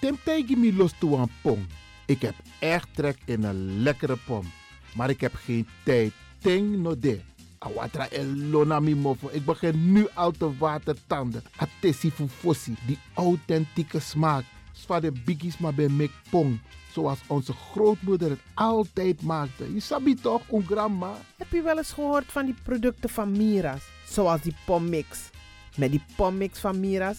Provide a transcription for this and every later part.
Temtegi mi los toe aan pom. Ik heb echt trek in een lekkere pom. Maar ik heb geen tijd. Ting no de. Awatra elona mi mofo. Ik begin nu al te watertanden. Atesi fufosi. Die authentieke smaak. Zwa de biggies maar bij mek. Zoals onze grootmoeder het altijd maakte. Je sabi toch, een grandma? Heb je wel eens gehoord van die producten van Mira's? Zoals die pommix. Met die pommix van Mira's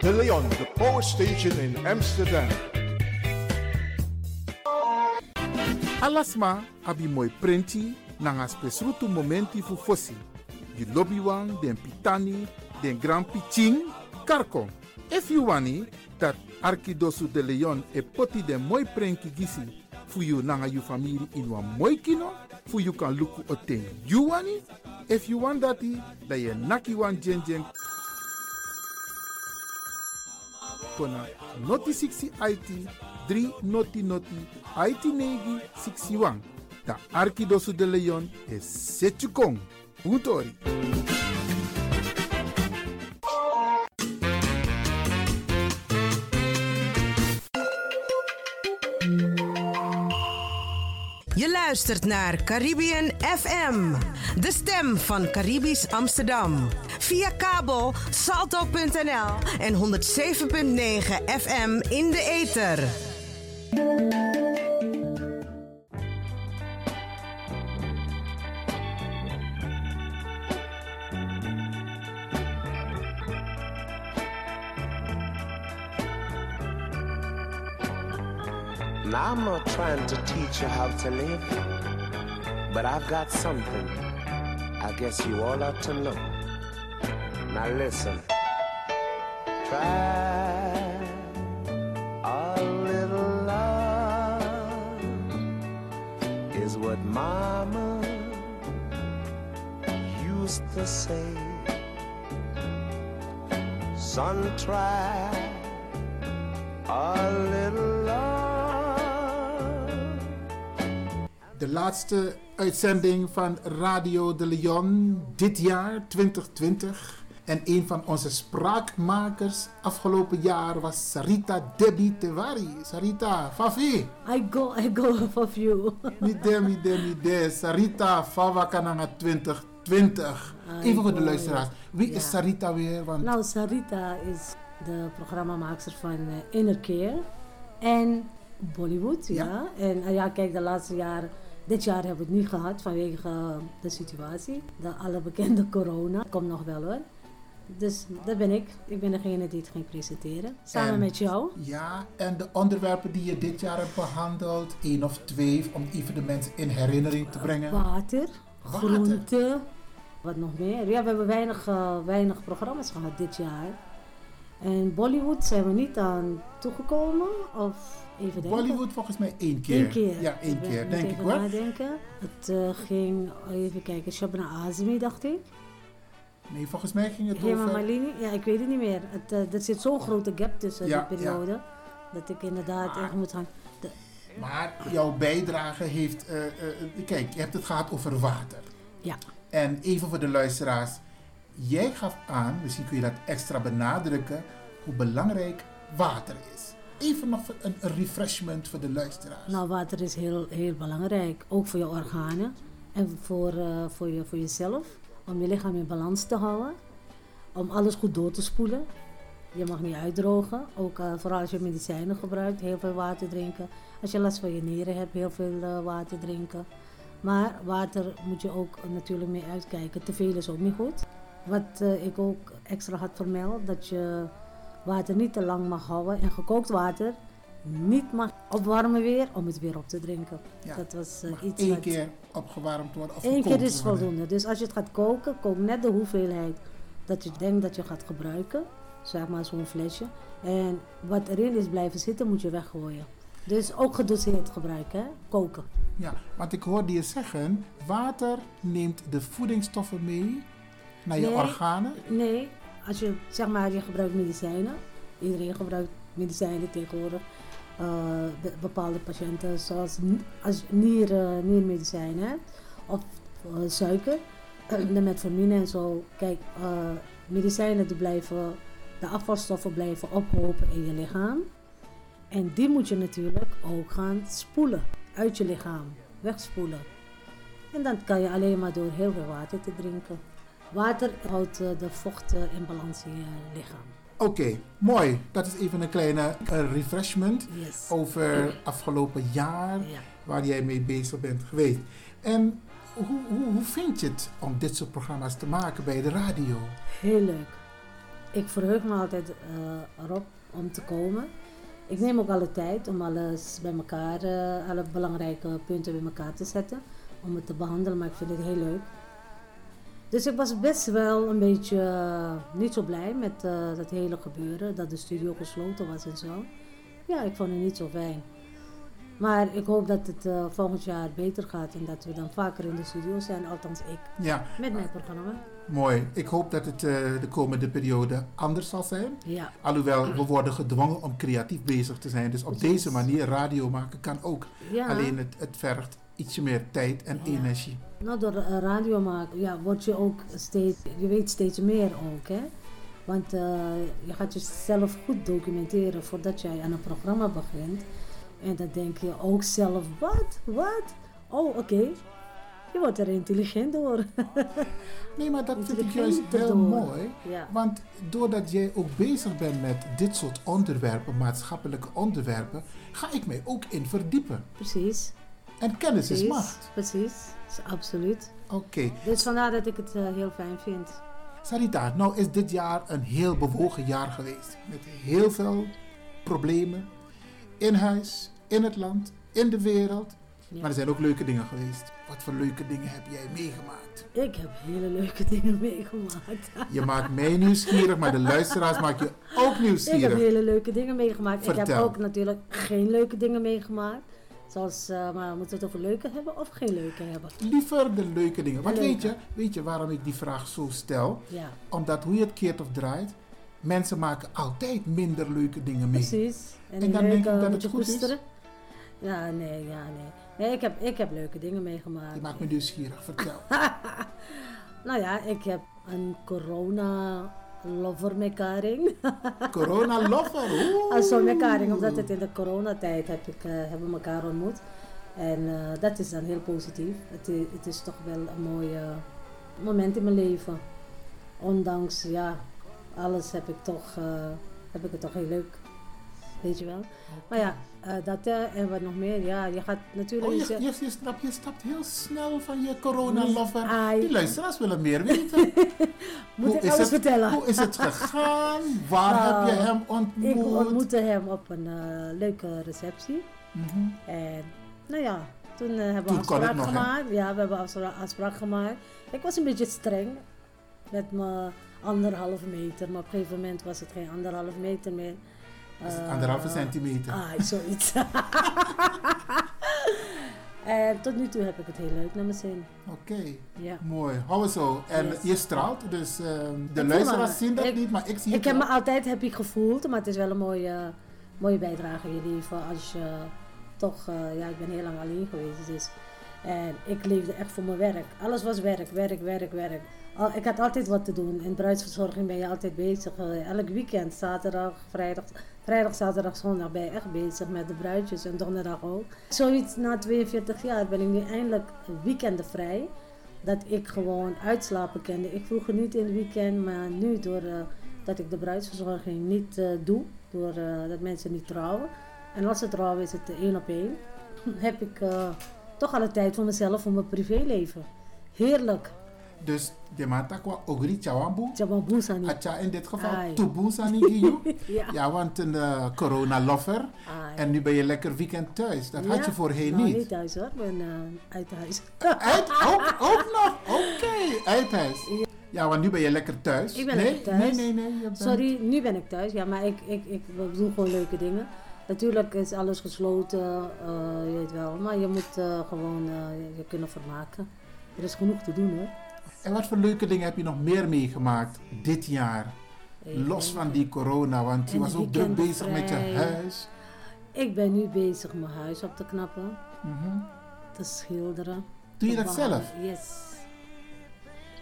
De Leon, the power station in Amsterdam. Alasma abi moi prenti nanga spesrutu momenti fu fosi. Di lobby wan, den pitani, den grand piching, karko. If you wani, dat Arkidosu de Leon e poti den moi prenki gisi fu you nanga you family in wan moi kino, fu you kan luku o ten you wani. If you want dati, da ye naki wan jen jen kona noti 60 IT 3 noti noti IT negi 61. Da Arkidosu de Leon e Setchukong. Puntori. Je luistert naar Caribbean FM, de stem van Caribisch Amsterdam. Via kabel salto.nl en 107.9 FM in de ether. Now I'm not trying to teach you how to live, but I've got something I guess you all ought to know. Now listen. Try a little love is what mama used to say. Son, try a little love. De laatste uitzending van Radio de Leon dit jaar 2020. En een van onze spraakmakers afgelopen jaar was Sarita Debbie Tewari. Sarita, Fafi. I go, I go of you. Mide, mide, mide. Sarita, Fawa Kananga 2020. Even voor de luisteraars. Wie is. Sarita weer? Want Nou, Sarita is de programmamaakster van eh, Inner Care en Bollywood. Ja. Ja. En eh, ja, kijk, de laatste jaren, dit jaar hebben we het niet gehad vanwege eh, de situatie. De alle bekende corona. Komt nog wel hoor. Dus dat ben ik. Ik ben degene die het ging presenteren. Samen En- met jou. Ja, en de onderwerpen die je dit jaar hebt behandeld, één of twee, om even de mensen in herinnering te brengen. Water, Water. groente, wat nog meer. Ja, we hebben weinig, eh, weinig programma's gehad dit jaar. En Bollywood zijn we niet aan toegekomen. Of even denken. Bollywood volgens mij één keer. Eén keer. Ja, één Ik keer, denk ik hoor. nadenken. Het eh, ging, even kijken, Shabna Azmi dacht ik. Nee, volgens mij ging het Hema over... Malini, ja ik weet het niet meer. Het, eh, er zit zo'n grote gap tussen Ja, die periode. Dat ik inderdaad echt moet gaan. De- Maar jouw bijdrage heeft... eh, eh, kijk, je hebt het gehad over water. ja, En even voor de luisteraars. Jij gaf aan, misschien kun je dat extra benadrukken, hoe belangrijk water is. Even nog een, een refreshment voor de luisteraars. nou water is heel, heel belangrijk. Ook voor je organen. En voor, voor, je, voor jezelf. Om je lichaam in balans te houden. Om alles goed door te spoelen. Je mag niet uitdrogen. Ook eh, vooral als je medicijnen gebruikt, heel veel water drinken. Als je last van je nieren hebt, heel veel eh, water drinken. Maar water moet je ook natuurlijk mee uitkijken. Te veel is ook niet goed. Wat eh, ik ook extra had vermeld, dat je water niet te lang mag houden. En gekookt water niet mag opwarmen weer om het weer op te drinken. Ja, Dat was iets wat... keer opgewarmd worden of Eén keer is worden. voldoende. Dus als je het gaat koken, kook net de hoeveelheid dat je denkt dat je gaat gebruiken. Zeg maar zo'n flesje. En wat erin is blijven zitten, moet je weggooien. Dus ook gedoseerd gebruiken, hè? koken. Ja, want ik hoorde je zeggen, water neemt de voedingsstoffen mee naar je Nee. organen. Nee, als je zeg maar, je gebruikt medicijnen. Iedereen gebruikt medicijnen tegenwoordig. Eh, be- bepaalde patiënten, zoals als nier, eh, niermedicijnen of eh, suiker, de metformine en zo. Kijk, medicijnen die blijven, de afvalstoffen blijven ophopen in je lichaam. En die moet je natuurlijk ook gaan spoelen uit je lichaam, wegspoelen. En dan kan je alleen maar door heel veel water te drinken. Water houdt de vocht in balans in je lichaam. Oké, mooi. Dat is even een kleine eh, refreshment Yes. over afgelopen jaar Ja. waar jij mee bezig bent geweest. En hoe, hoe, hoe vind je het om dit soort programma's te maken bij de radio? Heel leuk. ik verheug me altijd eh, erop om te komen. Ik neem ook alle tijd om alles bij elkaar, eh, alle belangrijke punten bij elkaar te zetten. Om het te behandelen, maar ik vind het heel leuk. Dus ik was best wel een beetje eh, niet zo blij met eh, dat hele gebeuren. Dat de studio gesloten was en zo. Ja, ik vond het niet zo fijn. Maar ik hoop dat het eh, volgend jaar beter gaat en dat we dan vaker in de studio zijn. Althans ik, Ja, met mijn programma. mooi. Ik hoop dat het de komende periode anders zal zijn. Ja, Alhoewel, we worden gedwongen om creatief bezig te zijn. Dus op deze manier radio maken kan ook. ja. Alleen het, het vergt ietsje meer tijd en Ja. energie. Nou, door radio maken, ja, word je ook steeds, je weet steeds meer ook, hè. Want eh, je gaat jezelf goed documenteren voordat jij aan een programma begint. En dan denk je ook zelf, wat, wat? Oh, oké. Je wordt er intelligent door. Nee, maar dat vind ik juist heel mooi. ja, Want doordat jij ook bezig bent met dit soort onderwerpen, maatschappelijke onderwerpen, ga ik mij ook in verdiepen. precies. En kennis is macht. precies. Is absoluut. Oké. Dus vandaar dat ik het eh, heel fijn vind. Sarita, nou is dit jaar een heel bewogen jaar geweest. Met heel veel problemen. In huis, in het land, in de wereld. Ja. Maar er zijn ook leuke dingen geweest. Wat voor leuke dingen heb jij meegemaakt? Ik heb hele leuke dingen meegemaakt. Je maakt mij nieuwsgierig, maar de luisteraars maak je ook Ik heb nieuwsgierig. hele leuke dingen meegemaakt. Ik heb ook natuurlijk geen leuke dingen meegemaakt. Zoals, eh, maar moeten we het over leuke hebben of geen leuke hebben? Liever de leuke dingen. Want weet je, weet je waarom ik die vraag zo stel? Ja, Omdat hoe je het keert of draait, mensen maken altijd minder leuke dingen mee. precies. En, En dan denk ik dat het goed is. Ja, nee, ja, nee. Nee, ik heb, ik heb leuke dingen meegemaakt. Je maakt me nieuwsgierig, vertel. Nou ja, ik heb een corona lover mekaring. Corona lover. oeh. Als zo'n mekaring, omdat het in de coronatijd heb ik, eh, hebben we elkaar ontmoet. En eh, dat is dan heel positief. Het is, het is toch wel een mooi eh, moment in mijn leven. Ondanks, ja, alles heb ik toch, heb ik het toch heel leuk. Weet je wel. Maar ja, eh, dat eh, en wat nog meer. Ja, je gaat natuurlijk... Oh, je, je, je, stapt, je stapt heel snel van je corona lover. Ai. Die luisteraars willen meer weten. Moet ik alles het, vertellen? Hoe is het gegaan? Waar Nou, heb je hem ontmoet? Ik ontmoette hem op een eh, leuke receptie. Mhm. En nou ja, toen hebben we Toen afspraak nog, hè? gemaakt. Ja, we hebben afspraak, afspraak gemaakt. Ik was een beetje streng met mijn anderhalve meter. Maar op een gegeven moment was het geen anderhalve meter meer. Het Eh, anderhalve centimeter? Ah, zoiets. en tot nu toe heb ik het heel leuk naar mijn zin. Oké, Ja. mooi. Hou het zo. En Yes. je straalt, dus ehm, de luisteraars zien dat Ik- niet, maar ik zie Ik het heb me altijd happy gevoeld, maar het is wel een mooie, mooie bijdrage je leven als je toch, eh, ja, ik ben heel lang alleen geweest, dus. En ik leefde echt voor mijn werk. Alles was werk, werk, werk, werk. Ik had altijd wat te doen. In bruidsverzorging ben je altijd bezig. eh, elk weekend, zaterdag, vrijdag, vrijdag, zaterdag, zondag ben je echt bezig met de bruidjes en donderdag ook. Zoiets na 42 jaar ben ik nu eindelijk weekenden vrij dat ik gewoon uitslapen kende. Ik vroeger niet in het weekend, maar nu door eh, dat ik de bruidsverzorging niet eh, doe, door eh, dat mensen niet trouwen. En als ze trouwen is het één op één. Heb ik toch alle tijd voor mezelf, voor mijn privéleven. Heerlijk. Dus de matakwa ogri chawambu. Jababoesa niet. Atja in dit geval Ai. tubusa niet giyu. Ja. Ja, want een eh, corona lover. Ai. En nu ben je lekker weekend thuis. Dat had je voorheen nou, niet. niet thuis hoor, ik ben eh, uit huis. Uit, ook, ook nog? Oké, uit huis. Ja, want nu ben je lekker thuis. Ik ben nee, lekker thuis. Nee, nee, nee. Bent... Sorry, nu ben ik thuis. Ja, maar ik, ik, ik doe gewoon leuke dingen. Natuurlijk is alles gesloten, eh, je weet wel. Maar je moet gewoon je kunnen vermaken. Er is genoeg te doen hoor. En wat voor leuke dingen heb je nog meer meegemaakt dit jaar? Los van die corona, want je was ook druk bezig met je huis. Ik ben nu bezig mijn huis op te knappen, Mhm. te schilderen. Doe je dat behangen. zelf? Yes.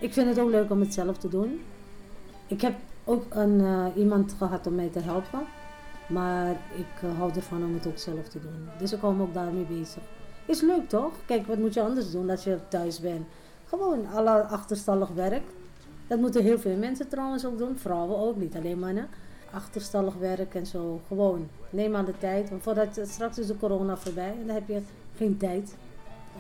Ik vind het ook leuk om het zelf te doen. Ik heb ook een, eh, iemand gehad om mij te helpen. Maar ik eh, hou ervan om het ook zelf te doen. Dus ik hou me ook daarmee bezig. Is leuk toch? Kijk, wat moet je anders doen als je thuis bent? Gewoon alle achterstallig werk. Dat moeten heel veel mensen trouwens ook doen. Vrouwen ook, niet alleen mannen. Achterstallig werk en zo. Gewoon. Neem aan de tijd. Want voordat straks is de corona voorbij. En dan heb je geen tijd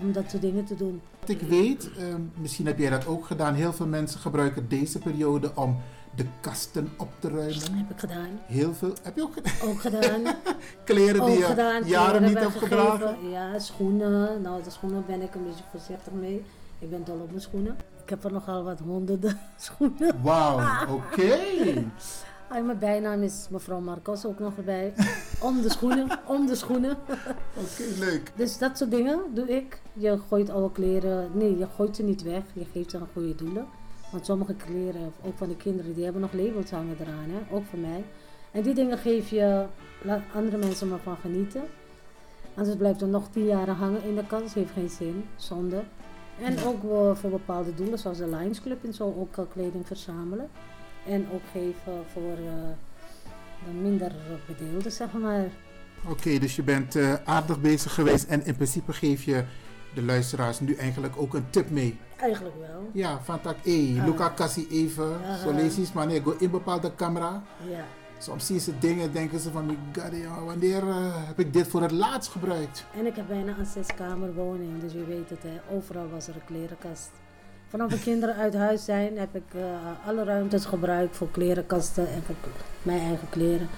om dat soort dingen te doen. Wat ik weet, ehm, misschien heb jij dat ook gedaan, heel veel mensen gebruiken deze periode om de kasten op te ruimen. Heb ik gedaan. Heel veel. Heb je ook gedaan? Ook gedaan. Kleren die je jaren niet hebt gedragen. Ja, schoenen. Nou, de schoenen ben ik een beetje voorzichtig mee. Ik ben dol op mijn schoenen. Ik heb er nogal wat honderden schoenen. Wauw, oké. Mijn bijnaam is mevrouw Marcos ook nog erbij. Om de schoenen, om de schoenen. Oké, leuk. Dus dat soort dingen doe ik. Je gooit oude kleren, nee, je gooit ze niet weg. Je geeft ze aan goede doelen. Want sommige kleren, ook van de kinderen, die hebben nog labels hangen eraan, hè? ook voor mij. En die dingen geef je, laat andere mensen maar van genieten. Anders blijft er nog tien jaar hangen in de kast, heeft geen zin, zonde. En ook voor bepaalde doelen, zoals de Lions Club en zo, ook kleding verzamelen. En ook geven voor eh, de minder bedeelden, zeg maar. Oké, dus je bent eh, aardig bezig geweest en in principe geef je de luisteraars nu eigenlijk ook een tip mee. Eigenlijk wel. Ja, van tak, hé, hey, Luca Cassie even, lees je eens, maar nee, go in bepaalde camera. Ja. Soms zien ze dingen denken ze van, "My God, wanneer eh, heb ik dit voor het laatst gebruikt? En ik heb bijna een zeskamer woning, dus je weet het, hè. overal was er een klerenkast. Vanaf de kinderen uit huis zijn heb ik eh, alle ruimtes gebruikt voor klerenkasten en voor mijn eigen kleren.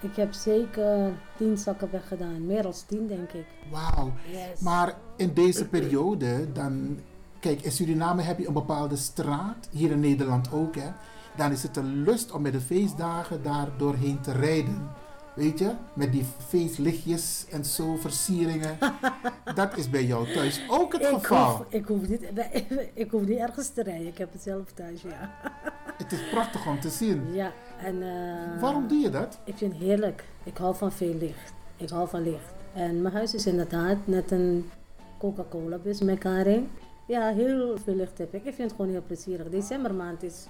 Ik heb zeker tien zakken weggedaan, meer dan tien denk ik. Wauw. Yes. Maar in deze periode, dan, kijk, in Suriname heb je een bepaalde straat, hier in Nederland ook, hè. Dan is het een lust om met de feestdagen daar doorheen te rijden. Weet je, met die feestlichtjes en zo, versieringen. Dat is bij jou thuis ook het ik, geval. hoef, ik, hoef niet, ik hoef niet ergens te rijden, ik heb het zelf thuis, ja. Het is prachtig om te zien. Ja, en... eh, Waarom doe je dat? Ik vind het heerlijk. Ik hou van veel licht. Ik hou van licht. En mijn huis is inderdaad net een Coca-Cola bus met Karin. Ja, heel veel licht heb ik. Ik vind het gewoon heel plezierig. Decembermaand is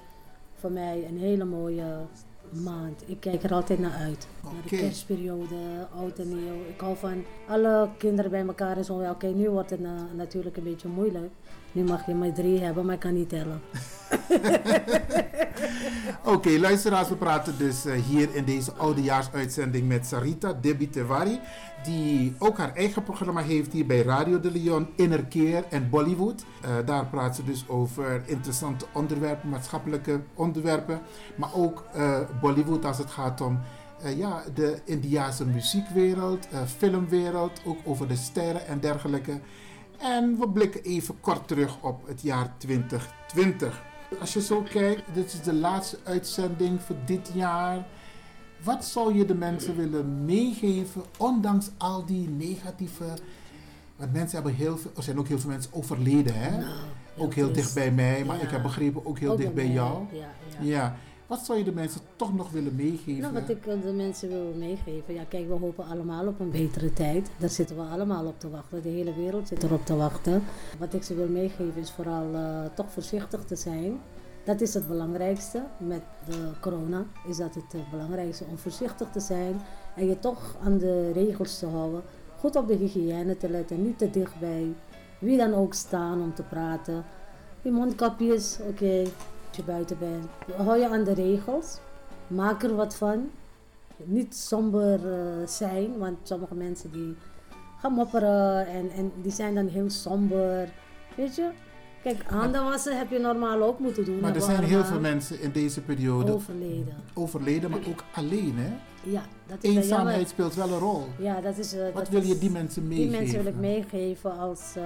voor mij een hele mooie maand. Ik kijk er altijd naar uit. Naar de kerstperiode, oud en nieuw. Ik hou van alle kinderen bij elkaar en zo. Oké, nu wordt het na- natuurlijk een beetje moeilijk. Nu mag je maar drie hebben, maar ik kan niet tellen. Oké, luisteraars, we praten dus eh, hier in deze oudejaarsuitzending met Sarita Debi Tevari, die ook haar eigen programma heeft hier bij Radio de Leon, Innerkeer en Bollywood. Eh, daar praat ze dus over interessante onderwerpen, maatschappelijke onderwerpen, maar ook eh, Bollywood als het gaat om ja, de Indiaanse muziekwereld, filmwereld, ook over de sterren en dergelijke. En we blikken even kort terug op het jaar 2020. Als je zo kijkt, dit is de laatste uitzending voor dit jaar. Wat zou je de mensen willen meegeven, ondanks al die negatieve. Want mensen hebben heel veel, er zijn ook heel veel mensen overleden, hè? Nou, ook heel dicht bij mij, maar Ja. ik heb begrepen ook heel Ook dicht bij mij, jou. Ja, ja. Ja. Wat zou je de mensen toch nog willen meegeven? Nou, wat ik de mensen wil meegeven. Ja, kijk, we hopen allemaal op een betere tijd. Daar zitten we allemaal op te wachten. De hele wereld zit erop te wachten. Wat ik ze wil meegeven is vooral eh, toch voorzichtig te zijn. Dat is het belangrijkste. Met de corona is dat het eh, belangrijkste. Om voorzichtig te zijn en je toch aan de regels te houden. Goed op de hygiëne te letten. Niet te dicht bij wie dan ook staan om te praten. Die mondkapjes, oké, je buiten bent. Hou je aan de regels. Maak er wat van. Niet somber eh, zijn, want sommige mensen die gaan mopperen en, en die zijn dan heel somber. Weet je? Kijk, handen wassen heb je normaal ook moeten doen. maar er zijn heel veel mensen in deze periode overleden. overleden, maar ook alleen, hè? Ja, dat is Eenzaamheid jammer. speelt wel een rol. Ja, dat is. eh, Wat dat wil is- je die mensen Die mensen wil meegeven? ik meegeven als, eh,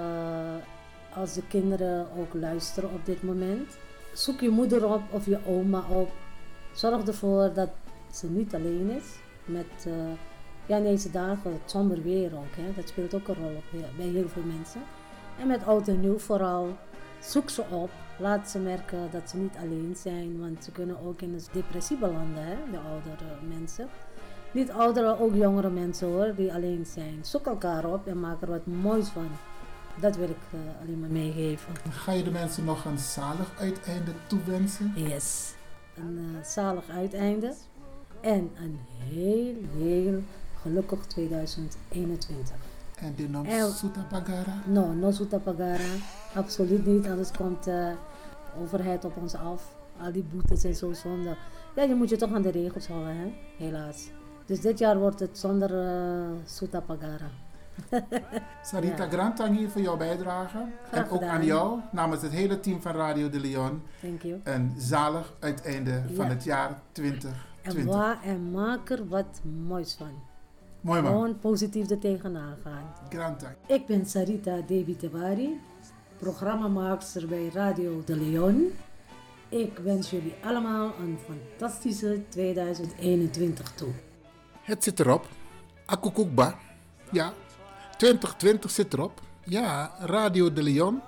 als de kinderen ook luisteren op dit moment. Zoek je moeder op of je oma op. Zorg ervoor dat ze niet alleen is. Met, eh, ja, in deze dagen, het somber weer ook. Hè. Dat speelt ook een rol op, bij heel veel mensen. En met oud en nieuw vooral. Zoek ze op. Laat ze merken dat ze niet alleen zijn. Want ze kunnen ook in een depressie belanden, hè, de oudere mensen. Niet oudere, ook jongere mensen hoor, die alleen zijn. Zoek elkaar op en maak er wat moois van. Dat wil ik eh, alleen maar meegeven. Ga je de mensen nog een zalig uiteinde toewensen? Yes. Een eh, zalig uiteinde. En een heel, heel gelukkig 2021. En de El- Suta Pagara? No, suta pagara. Absoluut niet, anders komt de overheid op ons af. Al die boetes en zo zonde. Ja, je moet je toch aan de regels houden, hè? helaas. Dus dit jaar wordt het zonder eh suta pagara. Sarita Ja. Grantangi voor jouw bijdrage. en ook gedaan. aan jou, namens het hele team van Radio de Leon, Thank you. een zalig uiteinde van het jaar En, 2020. waar, en maak er wat moois van. Mooi man. Gewoon positief er tegenaan gaan. Ik ben Sarita Devi Tewari, programmamaakster bij Radio de Leon. Ik wens jullie allemaal een fantastische 2021 toe. Het zit erop. Akukukba. Ja, 2020 zit erop. Ja, Radio de Leon.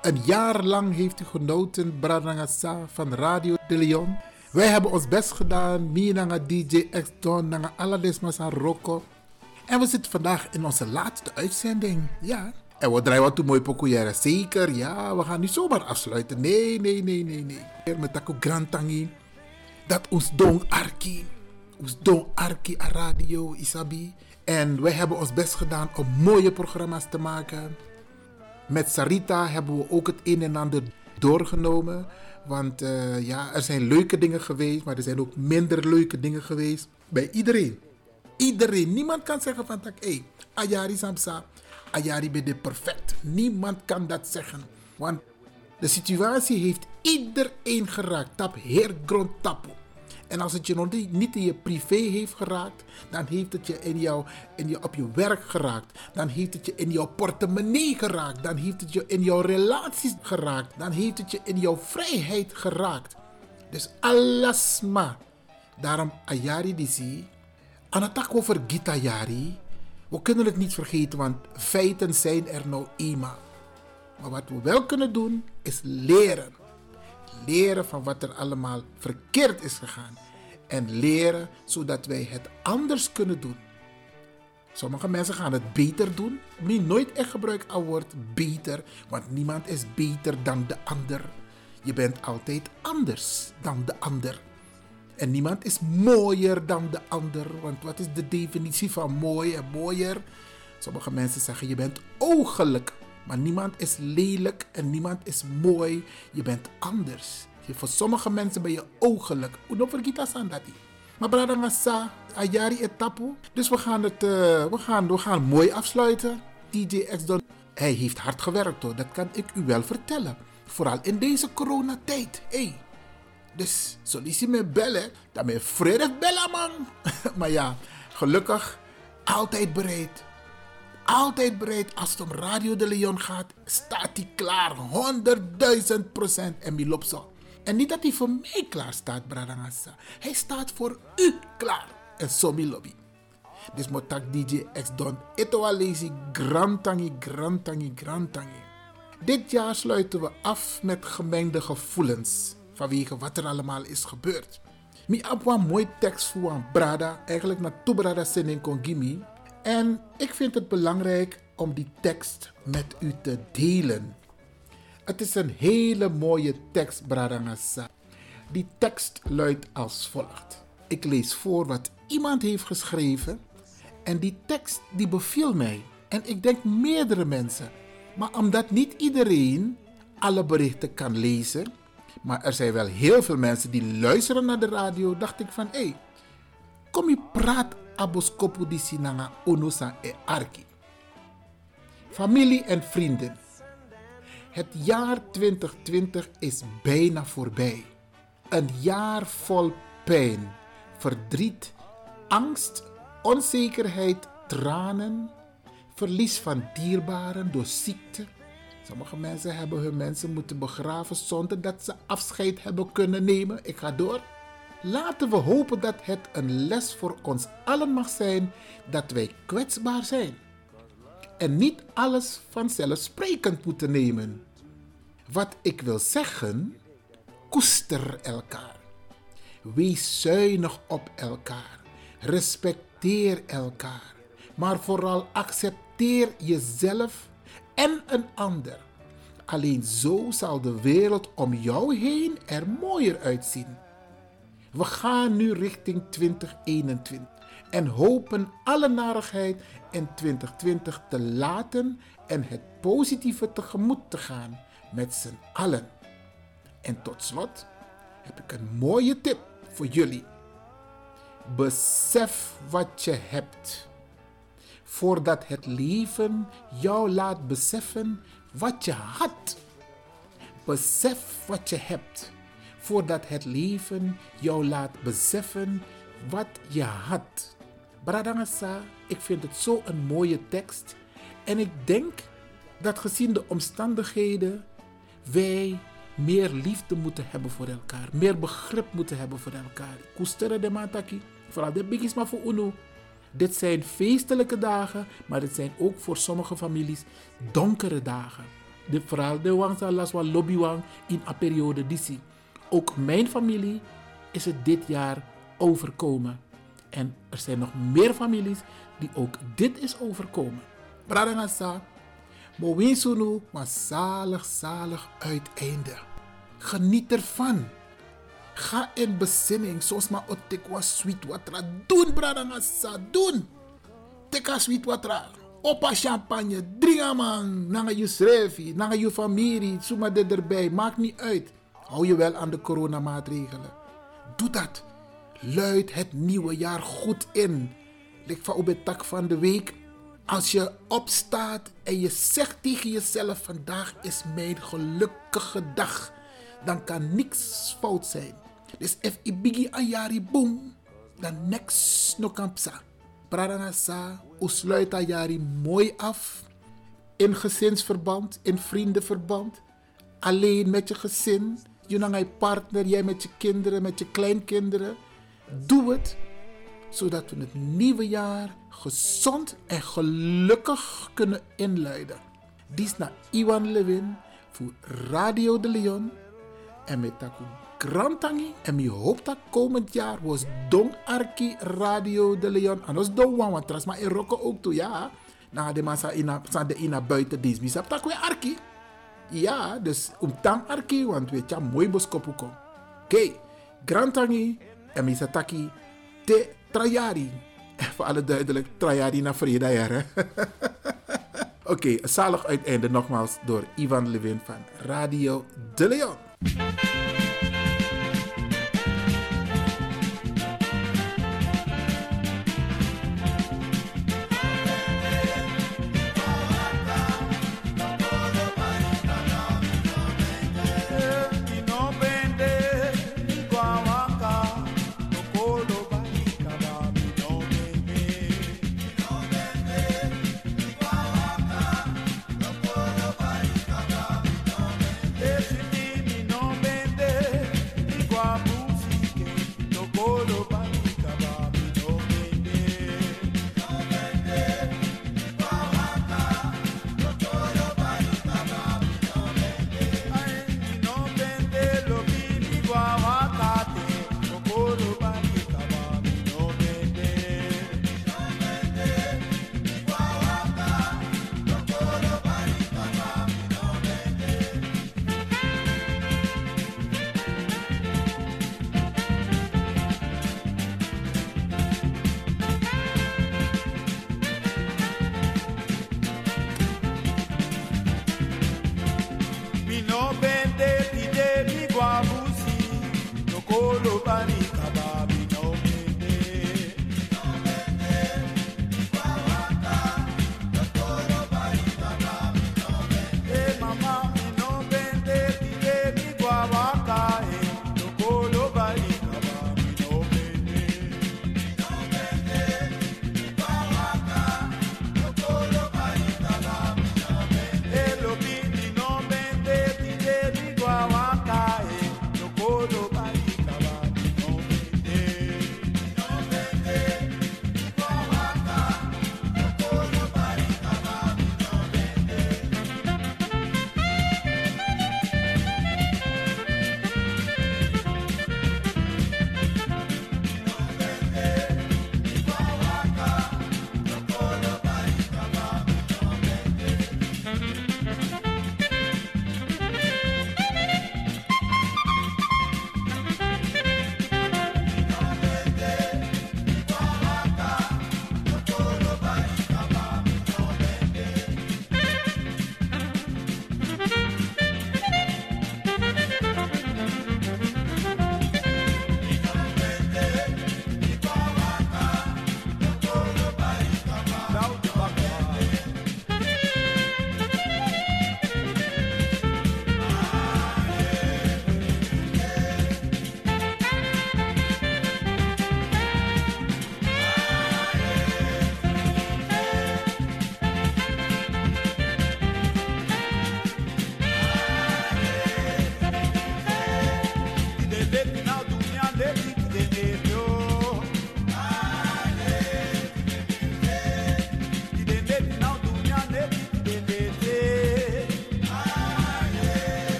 Een jaar lang heeft u genoten, Bradangasa van Radio de Leon. Wij hebben ons best gedaan. Minanga DJ X Don, Nanga Aladesmas en Rocco. En we zitten vandaag in onze laatste uitzending. Ja. En we draaien wat toe mooi pokoeëren. Zeker, ja. We gaan niet zomaar afsluiten. Nee, nee, nee, nee, nee. Met Taku Grantangi. Dat ons dong arki. Ons dong arki a radio, Isabi. En wij hebben ons best gedaan om mooie programma's te maken. Met Sarita hebben we ook het een en ander doorgenomen. Want eh, ja, er zijn leuke dingen geweest, maar er zijn ook minder leuke dingen geweest. Bij iedereen. Iedereen. Niemand kan zeggen van, hé, hey, Ayari Samsa, Ayari de perfect. Niemand kan dat zeggen. Want de situatie heeft iedereen geraakt. Tap heer grond tapu. En als het je nog niet in je privé heeft geraakt, dan heeft het je, in jou, in je op je werk geraakt. Dan heeft het je in jouw portemonnee geraakt. Dan heeft het je in jouw relaties geraakt. Dan heeft het je in jouw vrijheid geraakt. Dus alles maar. Daarom Ayari die zie. Aan het tak over Gita Yari. We kunnen het niet vergeten, want feiten zijn er nou eenmaal. Maar wat we wel kunnen doen, is leren. Leren van wat er allemaal verkeerd is gegaan. En leren zodat wij het anders kunnen doen. Sommige mensen gaan het beter doen. Wie nooit echt gebruik het woord beter, want niemand is beter dan de ander. Je bent altijd anders dan de ander. En niemand is mooier dan de ander. Want wat is de definitie van mooi en mooier? Sommige mensen zeggen je bent oogelijk. Maar niemand is lelijk en niemand is mooi. Je bent anders. Je- Voor sommige mensen ben je oogelijk. Uno vergita sandati. Maar brada ngasa, ayari etapu. Dus we gaan het eh, we gaan, we gaan mooi afsluiten. DJ X Don. Hij heeft hard gewerkt hoor, dat kan ik u wel vertellen. Vooral in deze coronatijd. Hey. Dus solliciteer me bellen, dan ben je vredig bellen man. maar ja, gelukkig altijd bereid. Altijd bereid als het om Radio de Leon gaat, staat hij klaar. 100.000 procent en mi loopt zo. En niet dat hij voor mij klaar staat, Bradangasa. Hij staat voor u klaar. En zo mi lobby. Dus motak DJ X Don. Ito lazy grantangi, grantangi, grantangi. Dit jaar sluiten we af met gemengde gevoelens. Vanwege wat er allemaal is gebeurd. Mi een mooi tekst voor brada. Eigenlijk naar toe brada sending kon gimi. En ik vind het belangrijk om die tekst met u te delen. Het is een hele mooie tekst, Bradangasa. Die tekst luidt als volgt. Ik lees voor wat iemand heeft geschreven. En die tekst die beviel mij. En ik denk meerdere mensen. Maar omdat niet iedereen alle berichten kan lezen. Maar er zijn wel heel veel mensen die luisteren naar de radio. Dacht ik van, hé, hey, kom je praat aboskopu di sinanga onosa e arki. Familie en vrienden. Het jaar 2020 is bijna voorbij. Een jaar vol pijn, verdriet, angst, onzekerheid, tranen, verlies van dierbaren door ziekte. Sommige mensen hebben hun mensen moeten begraven zonder dat ze afscheid hebben kunnen nemen. Ik ga door. Laten we hopen dat het een les voor ons allen mag zijn dat wij kwetsbaar zijn. En niet alles vanzelfsprekend moeten nemen. Wat ik wil zeggen, koester elkaar. Wees zuinig op elkaar. Respecteer elkaar. Maar vooral accepteer jezelf en een ander. Alleen zo zal de wereld om jou heen er mooier uitzien. We gaan nu richting 2021 en hopen alle narigheid in 2020 te laten en het positieve tegemoet te gaan met z'n allen. En tot slot heb ik een mooie tip voor jullie. Besef wat je hebt. voordat het leven jou laat beseffen wat je had. Besef wat je hebt, voordat het leven jou laat beseffen wat je had. Bradangasa, ik vind het zo een mooie tekst. En ik denk dat gezien de omstandigheden wij meer liefde moeten hebben voor elkaar. Meer begrip moeten hebben voor elkaar. Koesteren de mataki. Vooral de biggies maar voor UNO. Dit zijn feestelijke dagen, maar het zijn ook voor sommige families donkere dagen. De, vooral de wangsa laswa lobbywang in een periode disi. Ook mijn familie is het dit jaar overkomen. En er zijn nog meer families die ook dit is overkomen. Bradangasa, Mowinsunu, maar zalig, zalig uiteinde. Geniet ervan. Ga in bezinning, zoals maar otekwa sweet watra. Doen, bradangasa, doen. Teka sweet watra. Opa champagne, drinken man. Nanga je schreefie, nanga je familie, zoek dit erbij. Maakt niet uit. Hou je wel aan de coronamaatregelen. Doe dat. Luid het nieuwe jaar goed in. Lik van op het tak van de week. Als je opstaat en je zegt tegen jezelf: vandaag is mijn gelukkige dag, dan kan niks fout zijn. Dus if i bigi ayari boom, dan niks no kampsa. Pradangasa, u sluit ayari mooi af. In gezinsverband, in vriendenverband. Alleen met je gezin. Je partner, jij met je kinderen, met je kleinkinderen. Doe het zodat we het nieuwe jaar gezond en gelukkig kunnen inluiden. Dit is naar Iwan Levin voor Radio de Leon en met Taku Grantangi en mi hoop dat komend jaar was Don Arki Radio de Leon en ons Don Wan want tras maar in Rokko ook toe ja. Na de massa sa de ina buiten dienst mi sap tak we Arki. Ja, dus om tang Arki want we tja mooi boskopuko. Oké, okay. Grantangi en mi sataki te Trajari. Voor alle duidelijk, Trajari naar vrede, hè. Oké, okay, zalig uiteinde nogmaals door Ivan Levin van Radio De Leon.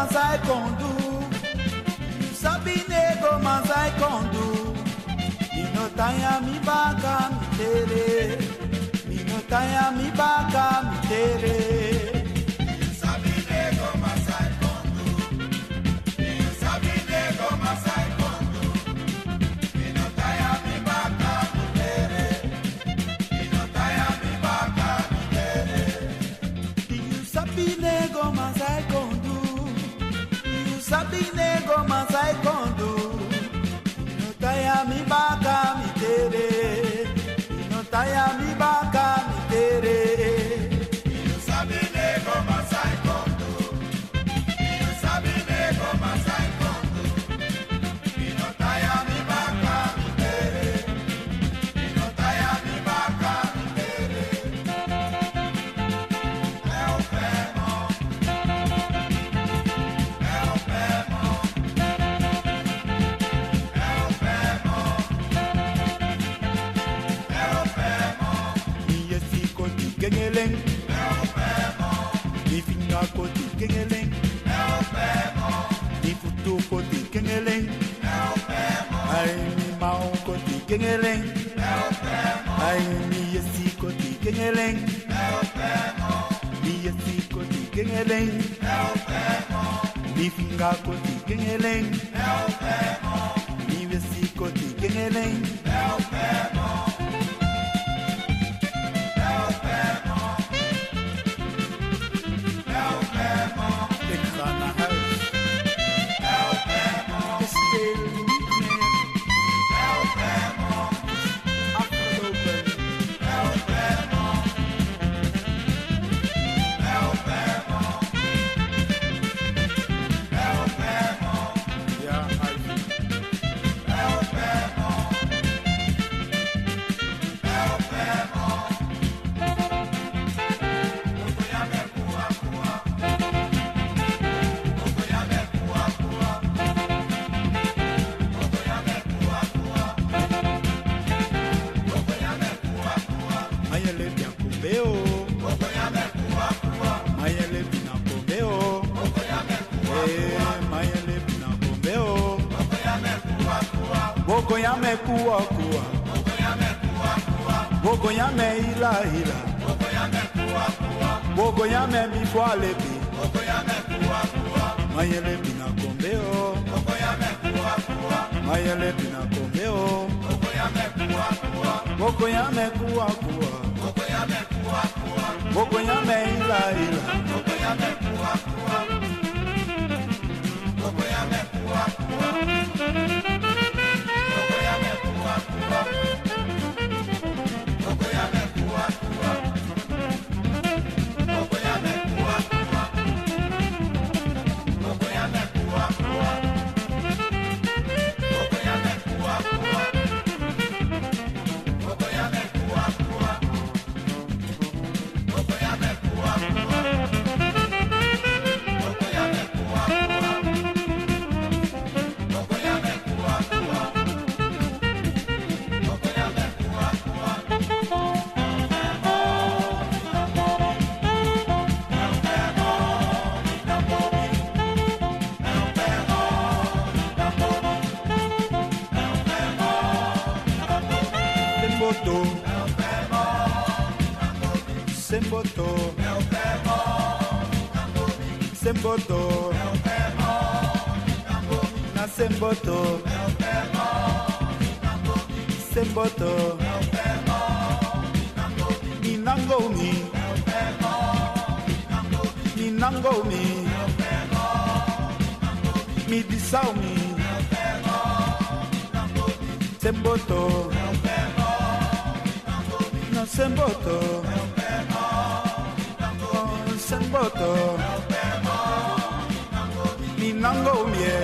mas I can do. You sabi nego, mas I can do. Minotaya mi baka mi tere. Minotaya mi baka mi tere. You sabi nego, I. You sabi nego, mas ndinengo masai baka mi tere no inotaya mibaka mitere koti kengeleng Ay mi mau koti kengeleng Ay mi yesi koti kengeleng Mi yesi koti kengeleng Mi finga koti kengeleng Mi yesi koti kengeleng me kuwa kuwa Bogo ya me ila ila Bogo ya me mi kwa lebi Bogo ya me kuwa kuwa Maye lebi na kombeo Bogo ya me kuwa kuwa Maye lebi na kombeo Bogo ya me kuwa kuwa Bogo ya me kuwa kuwa Bogo ya me kuwa kuwa Bogo ya me ila ila Bogo ya me kuwa kuwa Bogo ya me kuwa kuwa Thank you. botou. É Meu pé bom na. Sem botou. É Meu pé bom na. Na é sem botou. Meu pé bom na. Sem botou. Meu pé bom na boca. Ni nango mi. É pé bom na boca. Ni nango mi. É pé bom na. Mi disau mi. Meu pé bom na boca. Sem botou. Meu pé bom na. Na sem botou. mboto. Minango mie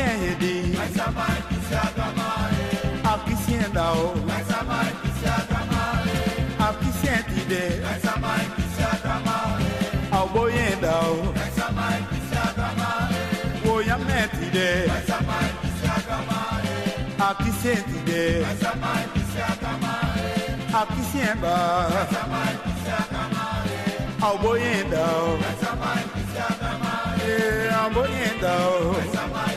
siedi Maisha mai kisiaga mai Akisienda o a mai kisiaga mai Akisientide Maisha mai kisiaga mai mais o Maisha mai kisiaga Mas a Maisha mai kisiaga mai Akisientide Maisha mai kisiaga mai Akisiemba Maisha mai kisiaga mai Aboyenda o Maisha mai kisiaga ao Aboyenda o se mai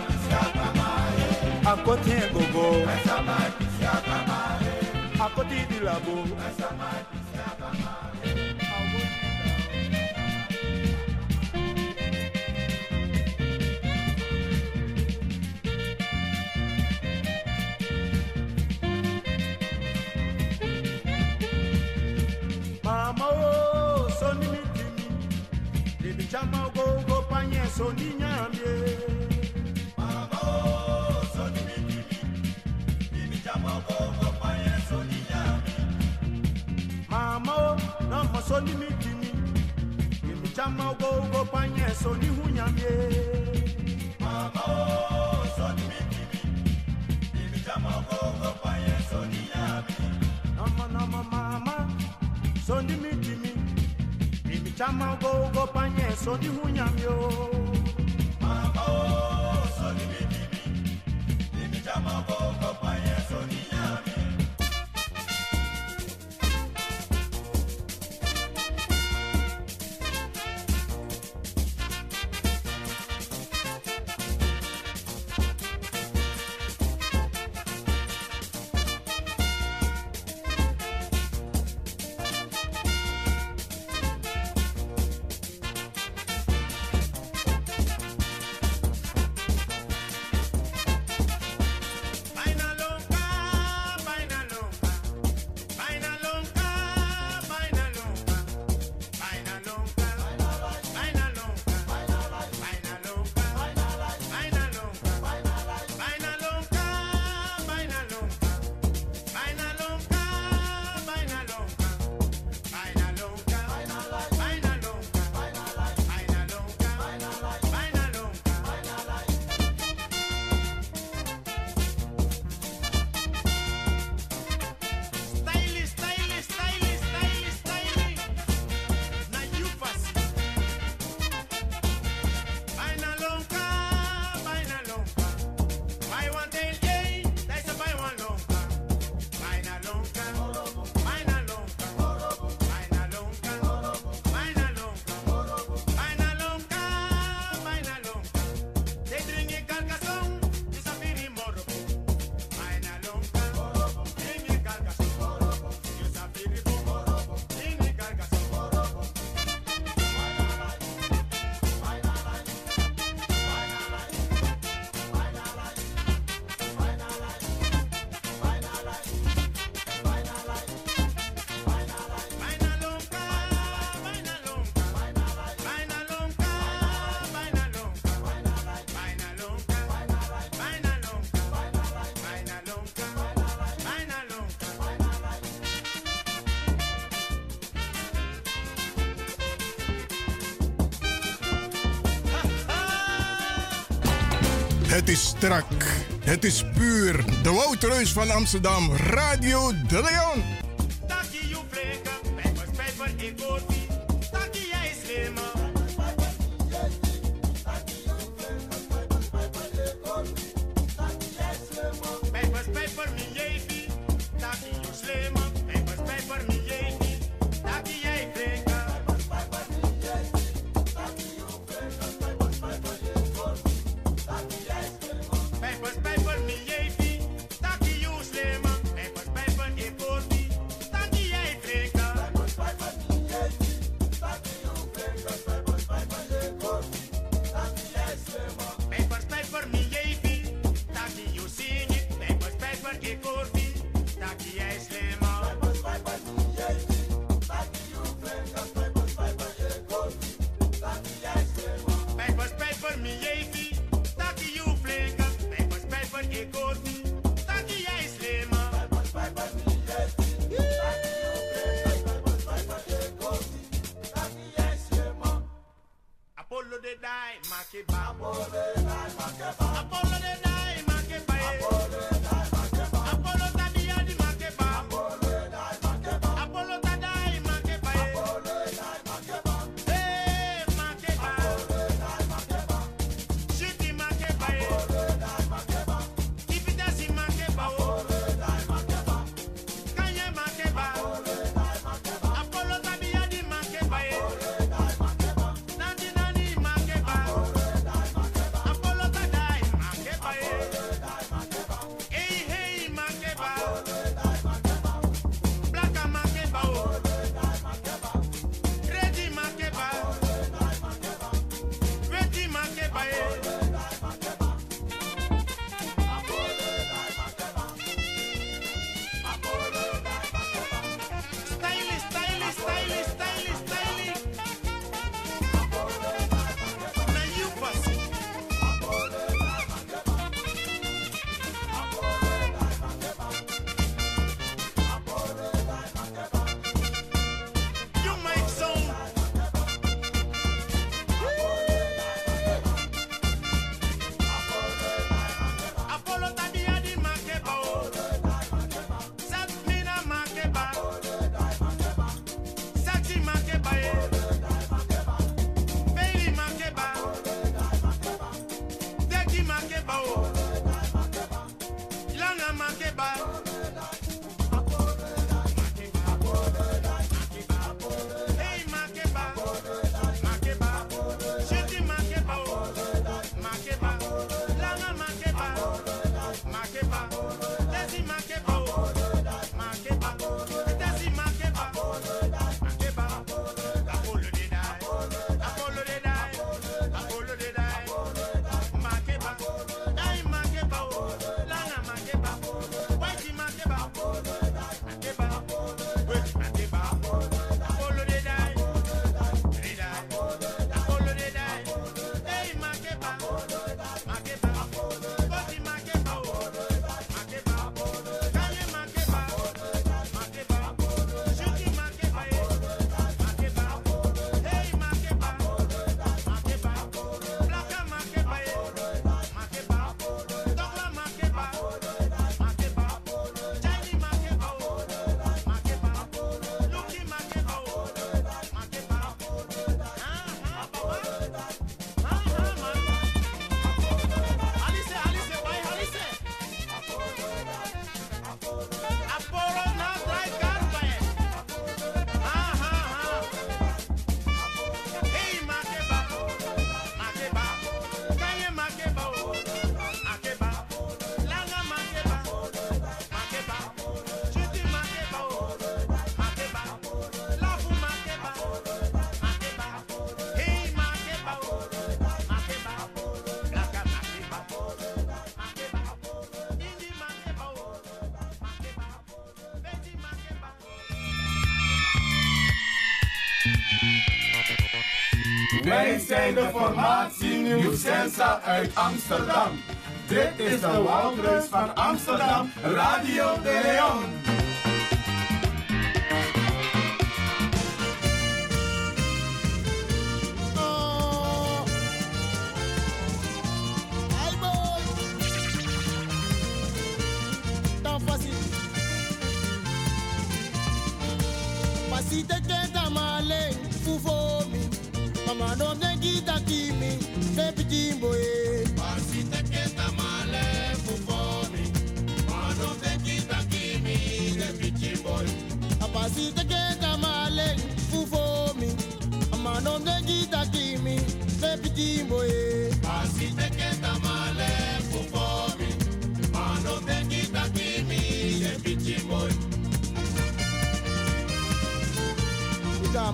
finga, a cotien gogo, labo, Mama oh, o soni mitimi Bibi chama go go panye soni so ni mi di mi èmi já máa wọ pányẹ soni ní màmá o so ni mi di mi èmi já pányẹ soni ní yà mi. màmá soni mi di mi èmi já máa wọ pányẹ soni ní húnyà. Het is strak. Het is puur. De Woutreus van Amsterdam. Radio De Leon. de dai, ma che va. Apollo de dai, ma zijn de formatie Nieuw Sensa uit Amsterdam. Dit is de Walrus van Amsterdam, Radio de Leon.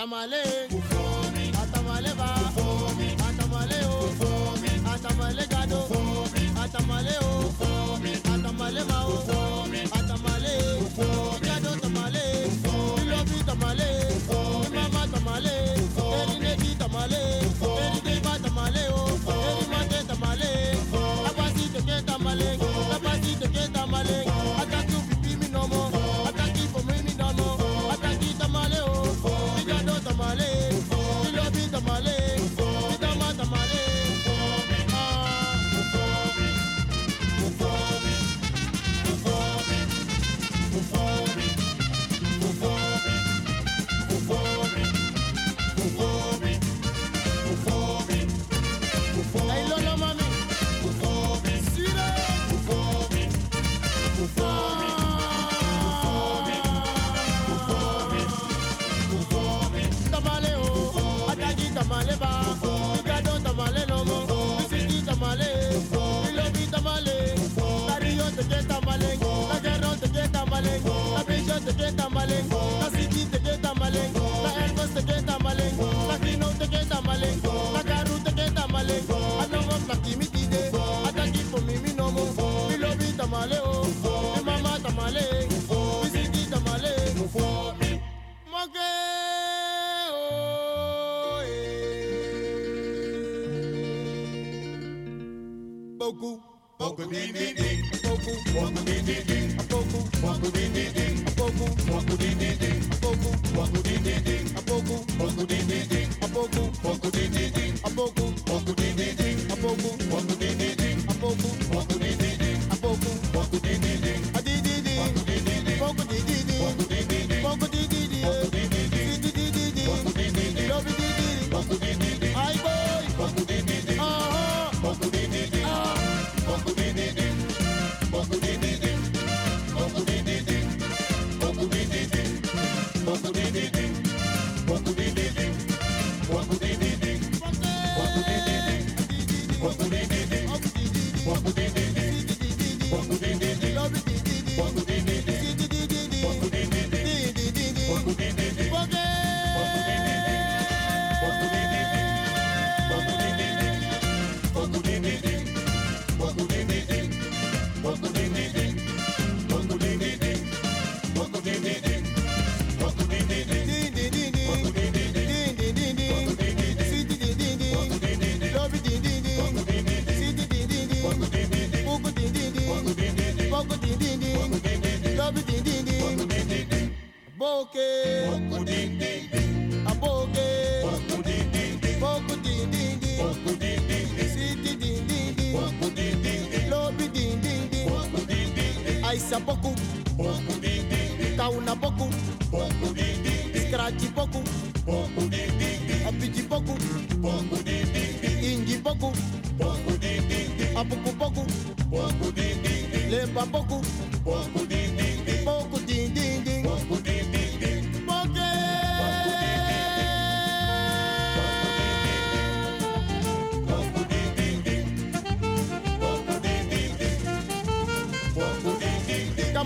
tamale.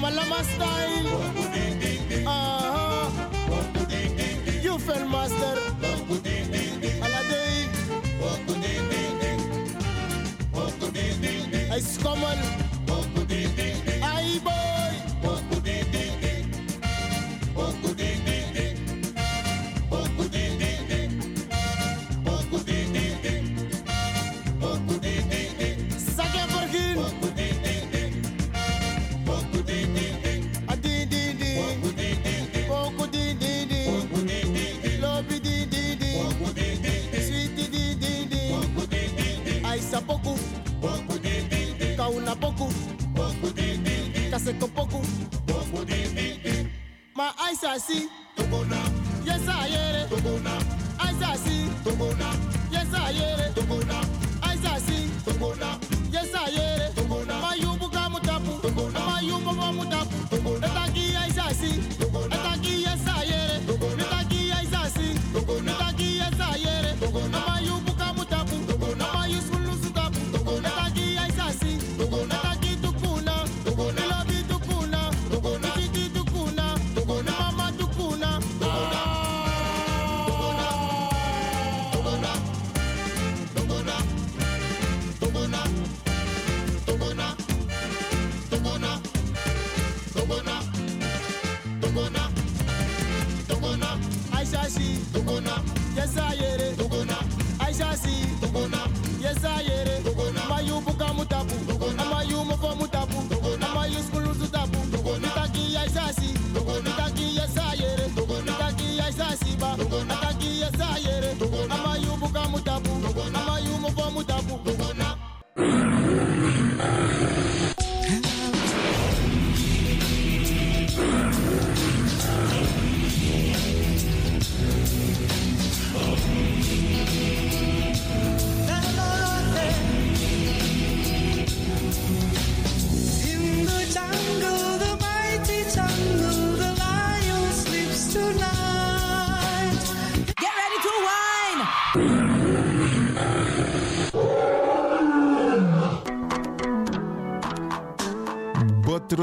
Malama style.